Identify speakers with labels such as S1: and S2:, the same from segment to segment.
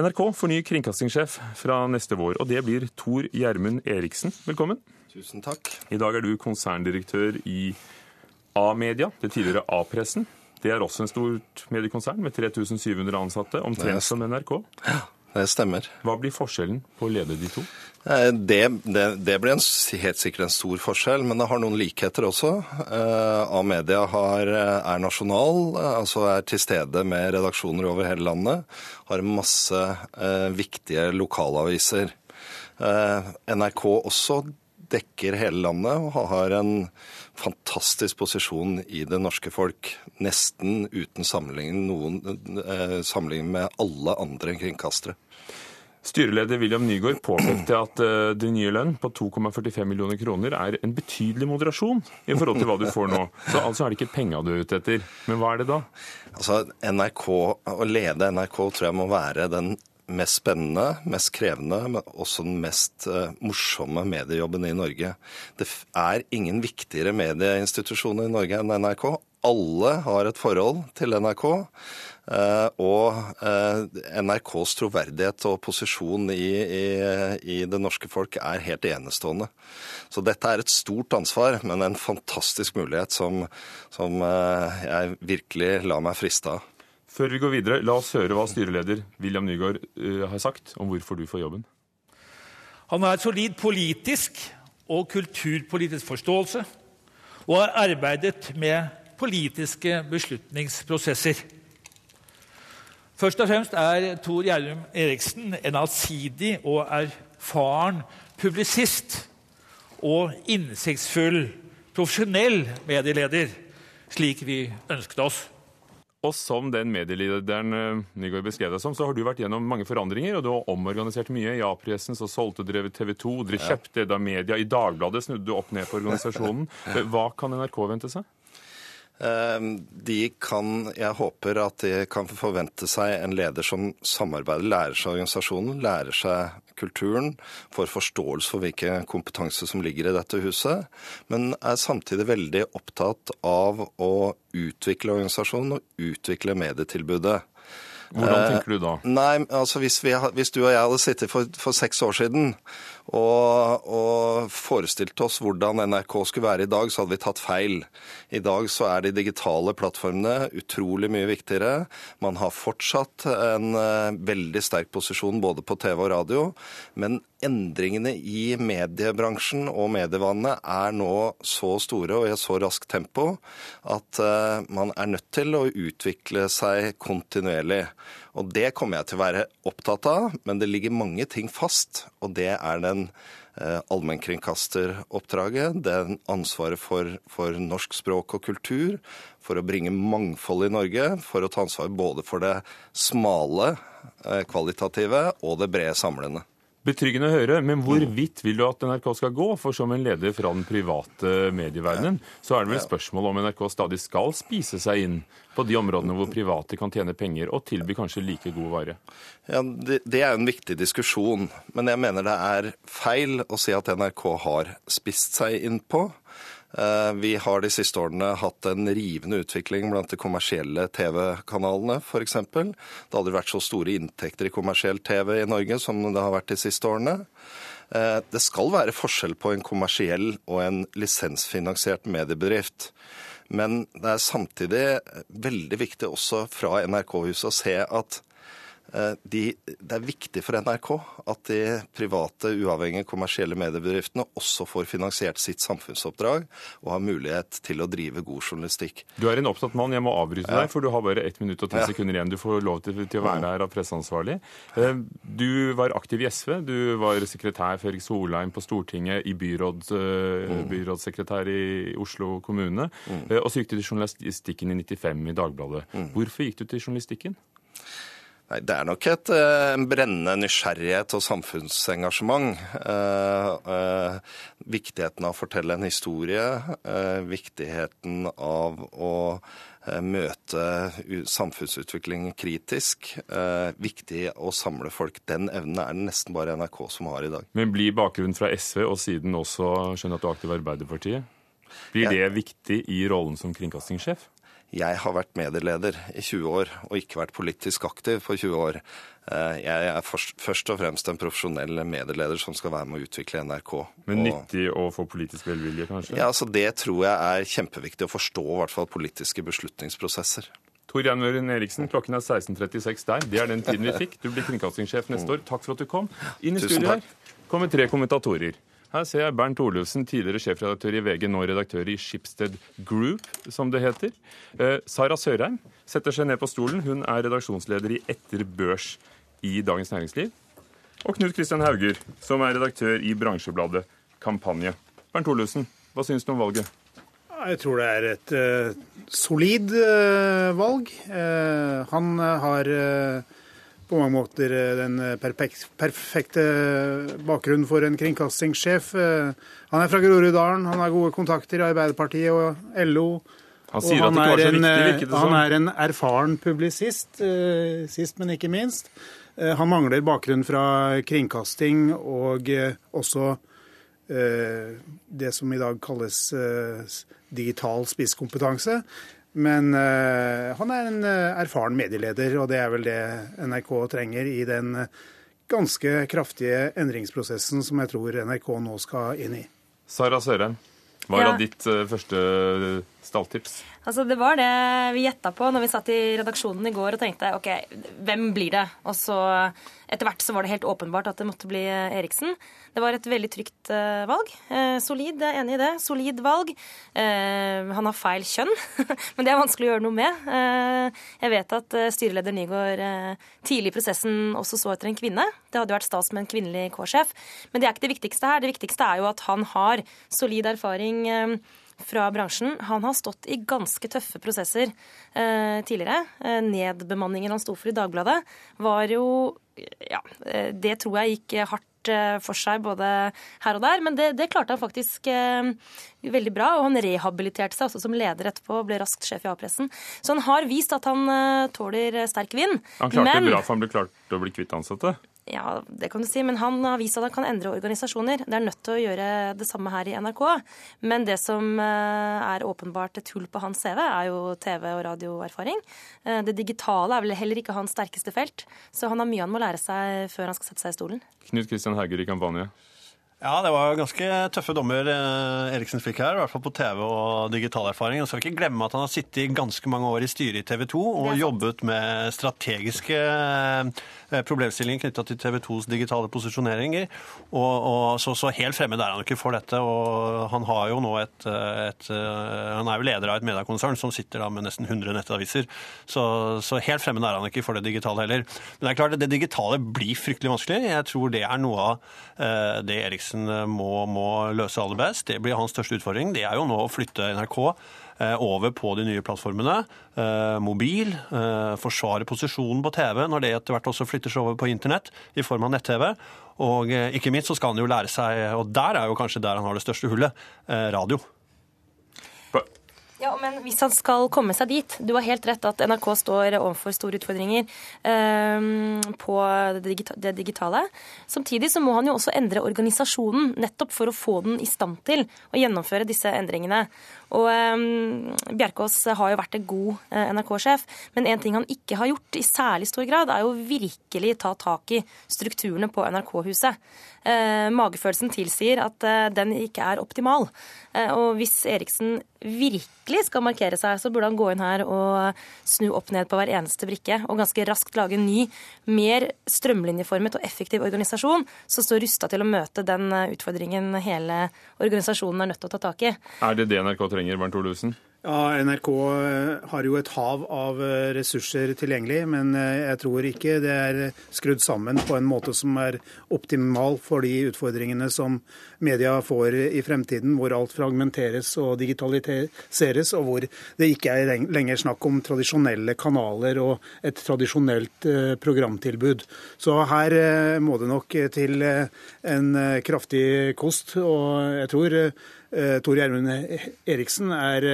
S1: NRK får ny kringkastingssjef fra neste vår, og det blir Tor Gjermund Eriksen. Velkommen.
S2: Tusen takk.
S1: I dag er du konserndirektør i A-media, det tidligere A-pressen. Det er også en stort mediekonsern med 3700 ansatte, omtrent som NRK.
S2: Ja, det stemmer.
S1: Hva blir forskjellen på å lede de to?
S2: Eh, det, det, det blir en, helt sikkert en stor forskjell, men det har noen likheter også. Eh, A-media er nasjonal, altså er til stede med redaksjoner over hele landet. Har masse eh, viktige lokalaviser. Eh, NRK også dekker hele landet og har en fantastisk posisjon i det norske folk. Nesten uten sammenligning, noen, eh, sammenligning med alle andre kringkastere.
S1: Styreleder William Nygaard påpekte at uh, din nye lønn på 2,45 millioner kroner er en betydelig moderasjon i forhold til hva du får nå. Så altså er det ikke penga du er ute etter. Men hva er det da?
S2: Altså, NRK, Å lede NRK tror jeg må være den mest spennende, mest krevende, men også den mest uh, morsomme mediejobben i Norge. Det er ingen viktigere medieinstitusjoner i Norge enn NRK. Alle har et forhold til NRK. Uh, og uh, NRKs troverdighet og posisjon i, i, i, det norske folk er helt enestående. Så dette er et stort ansvar, men en fantastisk mulighet som, som jeg virkelig lar meg friste av.
S1: Før vi går videre, la oss høre hva styreleder William Nygaard uh, har sagt om hvorfor du får jobben.
S3: Han har et solid politisk og kulturpolitisk forståelse og har arbeidet med politiske beslutningsprosesser. Først og fremst er Tor Gjerdrum Eriksen en allsidig og erfaren publisist og innsiktsfull profesjonell medieleder, slik vi ønsket oss.
S1: Og som den medielederen eh, Nygaard beskrev deg som, så har du vært gjennom mange forandringer, og du har omorganisert mye. I A-pressen så solgte dere TV 2, dere kjøpte da media. I Dagbladet snudde du opp ned på organisasjonen. Hva kan NRK vente seg?
S2: Ehm, de kan, jeg håper at de kan forvente seg en leder som samarbeider, lærer seg organisasjonen, lærer seg kulturen, får forståelse for hvilken kompetanse som ligger i dette huset, men er samtidig veldig opptatt av å utvikle organisasjonen og utvikle medietilbudet.
S1: Hvordan tenker du da?
S2: Eh, nei, altså hvis, vi, hvis du og jeg hadde sittet for, for seks år siden og, og forestilte oss hvordan NRK skulle være i dag, så hadde vi tatt feil. I dag så er de digitale plattformene utrolig mye viktigere. Man har fortsatt en uh, veldig sterk posisjon både på TV og radio, men endringene i mediebransjen og medievanene er nå så store og i et så raskt tempo at uh, man er nødt til å utvikle seg kontinuerlig. Og det kommer jeg til å være opptatt av, men det ligger mange ting fast. Og det er den eh, allmennkringkasteroppdraget, er ansvaret for, for, norsk språk og kultur, for å bringe mangfold i Norge, for å ta ansvar både for det smale, eh, kvalitative og det brede, samlende.
S1: Betryggende å høre, men hvorvidt vil du at NRK skal gå? For som en leder fra den private medieverdenen, så er det vel spørsmål om NRK stadig skal spise seg inn på de områdene hvor private kan tjene penger og tilby kanskje like god vare?
S2: Ja, det, det er en viktig diskusjon, men jeg mener det er feil å si at NRK har spist seg inn på. Eh, vi har de siste årene hatt en rivende utvikling blant de kommersielle TV-kanalene, f.eks. Det har aldri vært så store inntekter i kommersiell TV i Norge som det har vært de siste årene. Eh, det skal være forskjell på en kommersiell og en lisensfinansiert mediebedrift. Men det er samtidig veldig viktig også fra NRK-huset å se at Eh, de, det er viktig for NRK at de private, uavhengige kommersielle mediebedriftene også får finansiert sitt samfunnsoppdrag og har mulighet til å drive god journalistikk.
S1: Du er en opptatt mann. Jeg må avbryte ja. deg, for du har bare 1 minutt og 10 ja. sekunder igjen. Du får lov til, til å være her av presseansvarlig. Eh, du var aktiv i SV. Du var sekretær for Erik Solheim på Stortinget, i byråd, eh, mm. byrådssekretær i Oslo kommune. Mm. Og så gikk du til journalistikken i 95 i Dagbladet. Mm. Hvorfor gikk du til journalistikken?
S2: Nei, Det er nok et eh, brennende nysgjerrighet og samfunnsengasjement. Eh, eh, viktigheten av å fortelle en historie, eh, viktigheten av å eh, møte samfunnsutvikling kritisk. Eh, viktig å samle folk. Den evnen er det nesten bare NRK som har i dag.
S1: Men blir bakgrunnen fra SV og siden også skjønner at du er aktiv i Arbeiderpartiet? Blir ja. det viktig i rollen som kringkastingssjef?
S2: Jeg har vært medieleder i 20 år og ikke vært politisk aktiv for 20 år. Eh, jeg er først og fremst en profesjonell medieleder som skal være med å utvikle NRK.
S1: Men nyttig å få politisk velvilje, kanskje?
S2: Ja, altså Det tror jeg er kjempeviktig å forstå, i hvert fall politiske beslutningsprosesser.
S1: Tor Jan Møren Eriksen, klokken er 16.36 der. Det er den tiden vi fikk. Du blir kringkastingssjef neste år. Takk for at du kom. Inn i studio her kommer tre kommentatorer. Her ser jeg Bernt Olufsen, tidligere sjefredaktør i VG, nå redaktør i Schibsted Group, som det heter. Eh, Sara Sørheim setter seg ned på stolen. Hun er redaksjonsleder i Etter Børs i Dagens Næringsliv. Og Knut Kristian Hauger, som er redaktør i bransjebladet Kampanje. Bernt Olufsen, hva syns du om valget?
S4: Jeg tror det er et uh, solid uh, valg. Uh, han har på mange måter eh, den eh, perfekte bakgrunnen for en kringkastingssjef. Eh, han er fra Groruddalen, han har gode kontakter i Arbeiderpartiet og LO.
S1: Han sier at det ikke var så viktig, virket det
S4: som. Han er en erfaren publisist, sist, men ikke minst. Han mangler bakgrunn fra kringkasting og også det som i dag kalles digital spisskompetanse. Men uh, han er en uh, erfaren medieleder, og det er vel det NRK trenger i den uh, ganske kraftige endringsprosessen som jeg tror NRK nå skal inn i.
S1: Sara Sørheim, hva er ja. ditt første stalltips?
S5: Altså, det var det vi gjetta på når vi satt i redaksjonen i går og tenkte OK, hvem blir det? Og så etter hvert så var det helt åpenbart at det måtte bli Eriksen. Det var et veldig trygt uh, valg. Uh, solid, jeg er enig i det. Solid valg. Uh, han har feil kjønn, men det er vanskelig å gjøre noe med. jeg vet at styreleder Nygaard tidlig i prosessen også så etter en kvinne. Det hadde jo vært stas med en kvinnelig K-sjef. Men det er ikke det viktigste her. Det viktigste er jo at han har solid erfaring fra bransjen. Han har stått i ganske tøffe prosesser eh, tidligere. Eh, nedbemanningen han sto for i Dagbladet, var jo Ja, eh, det tror jeg gikk hardt eh, for seg både her og der, men det, det klarte han faktisk eh, veldig bra. Og han rehabiliterte seg også som leder etterpå og ble raskt sjef i A-pressen. Så han har vist at han eh, tåler sterk vind.
S1: Han klarte men, det bra, for han ble klart å bli kvitt ansatte?
S5: Ja, det kan du si, men han har vist at han kan endre organisasjoner. Det er nødt til å gjøre det samme her i NRK. Men det som eh, er åpenbart et hull på hans CV, er jo TV- og radioerfaring. Eh, det digitale er vel heller ikke hans sterkeste felt, så han har mye han må lære seg før han skal sette seg i stolen.
S1: Knut Kristian Hauger i Kampanje.
S6: Ja, det var ganske tøffe dommer eh, Eriksen fikk her, i hvert fall på TV og digital erfaring. Og så skal vi ikke glemme at han har sittet i ganske mange år i styret i TV 2 og jobbet med strategiske eh, problemstillinger knytta til TV 2s digitale posisjoneringer. Og, og så, så, helt fremmed er han ikke for dette. Og han har jo nå et, et Han er jo leder av et mediekonsern som sitter da med nesten 100 nettaviser. Så, så helt fremmed er han ikke for det digitale heller. Men det er klart, det digitale blir fryktelig vanskelig. Jeg tror det er noe av det Eriksen Eriksen eh, må, må, løse aller best. Det blir hans største utfordring. Det er jo nå å flytte NRK eh, over på de nye plattformene. Eh, mobil. Forsvare posisjonen på TV når det etter hvert også flytter seg over på internett i form av nett-TV. Og ikke minst så skal han jo lære seg, og der er jo kanskje der han har det største hullet, radio.
S5: Ja, men hvis han skal komme seg dit Du har helt rett at NRK står overfor store utfordringer eh, på det digitale. Samtidig så må han jo også endre organisasjonen, nettopp for å få den i stand til å gjennomføre disse endringene. Og um, Bjerkås har jo vært en god uh, NRK-sjef, men en ting han ikke har gjort i særlig stor grad, er jo virkelig ta tak i strukturene på NRK-huset. Uh, magefølelsen tilsier at uh, den ikke er optimal. og hvis Eriksen virkelig skal markere seg, så burde han gå inn her og snu opp ned på hver eneste brikke, og ganske raskt lage en ny, mer strømlinjeformet og effektiv organisasjon som står rusta til å møte den utfordringen hele organisasjonen er nødt til å ta tak i.
S1: Er det det NRK trenger? Trenger, Bernt Olufsen?
S4: Ja, NRK eh, har jo et hav av eh, ressurser tilgjengelig, men eh, jeg tror ikke det er skrudd sammen på en måte som er optimal for de utfordringene som media får i fremtiden, hvor alt fragmenteres og digitaliseres, og hvor det ikke er lenger snakk om tradisjonelle kanaler og et tradisjonelt programtilbud. Så her må det nok til en kraftig kost, og jeg tror Tor Gjermund Eriksen er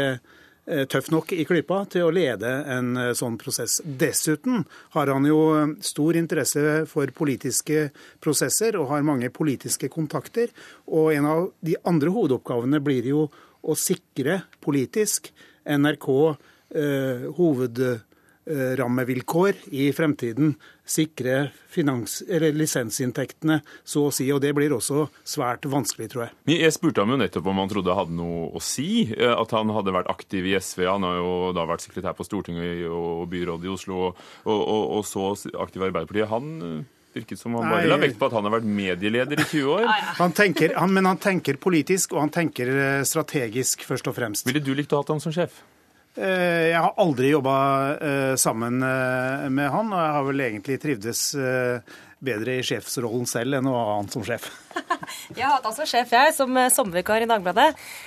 S4: Eh, tøff nok i klypa til å lede en eh, sånn prosess. Dessuten har han jo eh, stor interesse for politiske prosesser og har mange politiske kontakter. Og en av de andre hovedoppgavene blir jo å sikre politisk NRK eh, hovedrammevilkår i fremtiden. Sikre finans, eller lisensinntektene, så å si. Og det blir også svært vanskelig, tror jeg.
S1: Jeg spurte ham jo nettopp om han trodde det hadde noe å si. eh, At han hadde vært aktiv i SV. Han har jo da vært sekretær på Stortinget og byrådet i Oslo, og, og, og så aktiv i Arbeiderpartiet. Han eh, virket som han bare la vekt på at han har vært medieleder i 20 år.
S4: Han tenker, han, men han tenker politisk, og han tenker eh, strategisk, først og fremst.
S1: Ville du likt å ha ham som sjef?
S4: Eh, Jeg har aldri jobba sammen eh, med han, og jeg har vel egentlig trivdes eh, bedre i sjefsrollen selv enn å ha han som sjef.
S5: Jeg har hatt altså sjef, jeg, som eh, sommervikar i Dagbladet.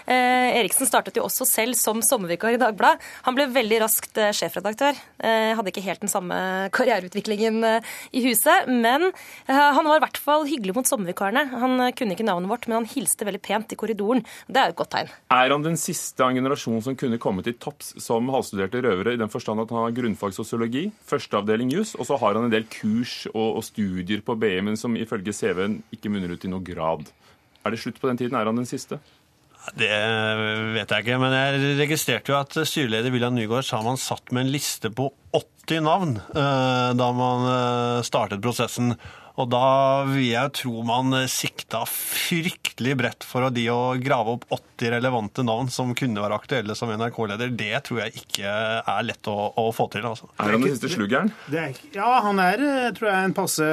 S5: Eh, Eriksen startet jo også selv som sommervikar i Dagbladet. Han ble veldig raskt eh, sjefredaktør. Eh, hadde ikke helt den samme karriereutviklingen eh, i huset, men eh, han var i hvert fall hyggelig mot sommervikarene. Han kunne ikke navnet vårt, men han hilste veldig pent i korridoren. Det er jo et godt tegn.
S1: Er han den siste av en generasjon som kunne komme til topps som halvstuderte røvere, i den forstand at han har grunnfag sosiologi, førsteavdeling juss, og så har han en del kurs og, og studier på BI, men som ifølge CV-en ikke munner ut i noe grad. Er det slutt på den tiden? Er han den siste?
S6: Det vet jeg ikke, men jeg registrerte jo at styreleder William Nygaard sa man satt med en liste på 80 navn eh, da man eh, startet prosessen. Og da vil jeg tro man sikta fryktelig bredt for de å grave opp 80 relevante navn som kunne være aktuelle som NRK-leder. Det tror jeg ikke er lett å, å få til. altså.
S1: Er han den siste sluggeren?
S4: Det er, ja, han er eh, tror jeg, en passe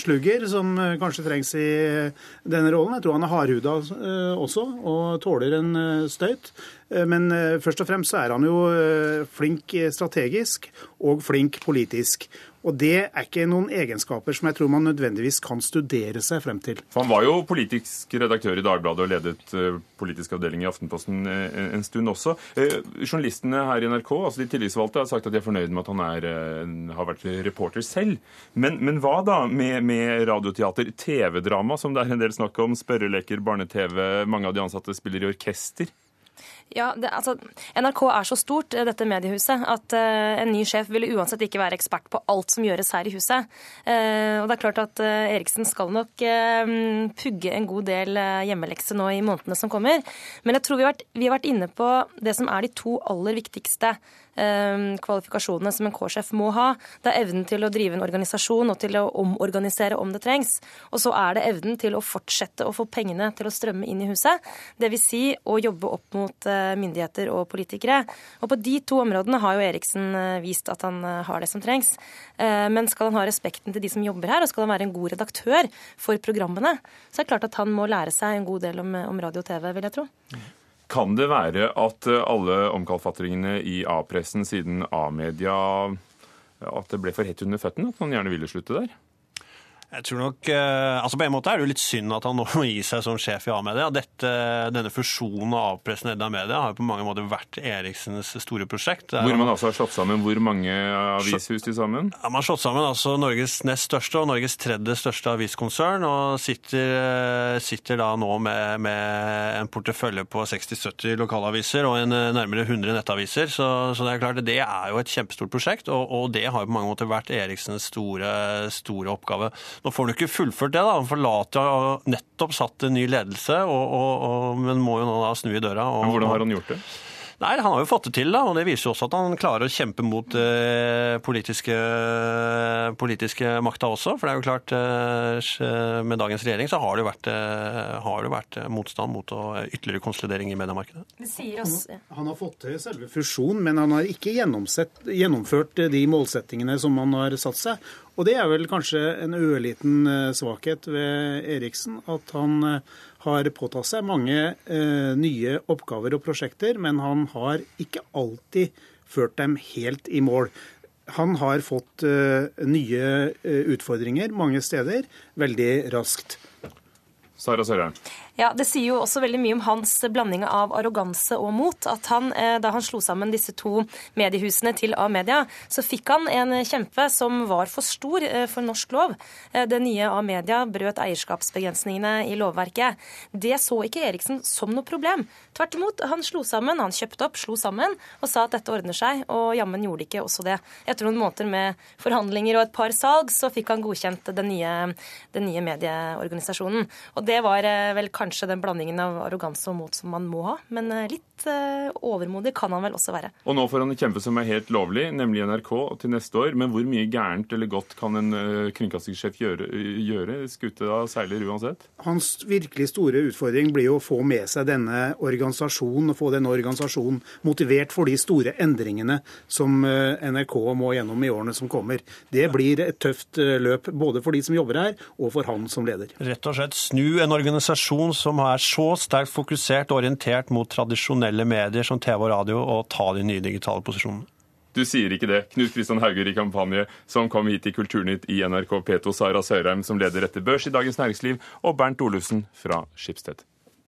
S4: slugger som eh, kanskje trengs i eh, denne rollen. Jeg tror han er hardhuda eh, også og tåler en eh, støyt. Eh, Men eh, først og fremst så er han jo eh, flink strategisk og flink politisk. Og det er ikke noen egenskaper som jeg tror man nødvendigvis kan studere seg frem til.
S1: For Han var jo politisk redaktør i Dagbladet og ledet politisk avdeling i Aftenposten en stund også. Journalistene her i NRK, altså de tillitsvalgte, har sagt at de er fornøyd med at han er, har vært reporter selv. Men, men hva da med, med radioteater, TV-drama, som det er en del snakk om, spørreleker, barne-TV, mange av de ansatte spiller i orkester?
S5: Ja, det, altså, NRK er så stort, eh, dette mediehuset, at uh, en ny sjef ville uansett ikke være ekspert på alt som gjøres her i huset. Uh, og det er klart at uh, Eriksen skal nok pugge en god del hjemmelekse nå i månedene som kommer. Men jeg tror vi har, vært, vi har vært inne på det som er de to aller viktigste kvalifikasjonene som en K-sjef må ha. Det er evnen til å drive en organisasjon og til å omorganisere om det trengs. Og så er det evnen til å fortsette å få pengene til å strømme inn i huset. Dvs. Si å jobbe opp mot myndigheter og politikere. Og på de to områdene har jo Eriksen eh, vist at han eh, har det som trengs. Eh, Men skal han ha respekten til de som jobber her, og skal han være en god redaktør for programmene, så er det klart at han må lære seg en god del om, om radio og TV, vil jeg tro.
S1: Kan det være at alle omkalfatringene i A-pressen siden A-media at det ble for hett under føttene? At man gjerne ville slutte der?
S6: Jeg tror nok, eh, altså På en måte er det jo litt synd at han nå må gi seg som sjef i A-media. Denne fusjonen av A-pressen og Edda Media har jo på mange måter vært Eriksens store prosjekt.
S1: Hvor man altså har slått sammen hvor mange avishus til sammen?
S6: Ja, Man har slått sammen altså Norges nest største og Norges tredje største aviskonsern, og sitter, eh, sitter da nå med, med en portefølje på 60-70 lokalaviser og en eh, nærmere 100 nettaviser. Så, så det er klart det er jo et kjempestort prosjekt, og, og det har jo på mange måter vært Eriksens store, store oppgave. Nå får han jo ikke fullført det, da. Han forlater jo nettopp satt en ny ledelse, og, og, og, men må jo nå da snu i døra. Og,
S1: Men hvordan har han gjort det?
S6: Nei, Han har jo fått det til, da, og det viser jo også at han klarer å kjempe mot eh, politiske, politiske makta også. For det er jo klart, eh, med dagens regjering så har det jo vært, eh, har det vært motstand mot å, ytterligere konsolidering i mediemarkedet.
S5: Han.
S4: Han har fått til selve fusjonen, men han har ikke gjennomført de målsettingene som han har satt seg. Og det er vel kanskje en ørliten eh, svakhet ved Eriksen, at han eh, har påtatt seg mange eh, nye oppgaver og prosjekter, men han har ikke alltid ført dem helt i mål. Han har fått nye utfordringer mange steder veldig raskt.
S1: Sara Sørheim.
S5: Ja, Det sier jo også veldig mye om hans blanding av arroganse og mot. At han, eh, da han slo sammen disse to mediehusene til A-media, så fikk han en kjempe som var for stor eh, for norsk lov. Eh, Det nye A-media brøt eierskapsbegrensningene i lovverket. Det så ikke Eriksen som noe problem. Tvert imot, han slo sammen, han kjøpte opp, slo sammen og sa at dette ordner seg, og jammen gjorde ikke også det. Etter noen måneder med forhandlinger og et par salg, så fikk han godkjent den nye, den nye medieorganisasjonen. Og det var vel kanskje kanskje den blandingen av arroganse og mot som man må ha. Men eh, litt uh, overmodig kan han vel også være.
S1: Og nå får han kjempe som er helt lovlig, nemlig NRK til neste år. Men hvor mye gærent eller godt kan en uh, kringkastingssjef gjøre? gjøre? Skuta seiler uansett?
S4: Hans virkelig store utfordring blir jo å få med seg denne organisasjonen, og få denne organisasjonen motivert for de store endringene som NRK må gjennom i årene som kommer. Det blir et tøft løp både for de som jobber her, og for han som leder.
S6: Rett og slett snu en organisasjon som er så sterkt fokusert og orientert mot tradisjonelle medier som TV og radio, og ta de nye digitale posisjonene.
S1: Du sier ikke det. Knut Kristian Hauger i Kampanje, som kom hit i Kulturnytt i NRK P2, Sara Sørheim, som leder Etter børs i Dagens Næringsliv, og Bernt Olufsen fra Skipsted.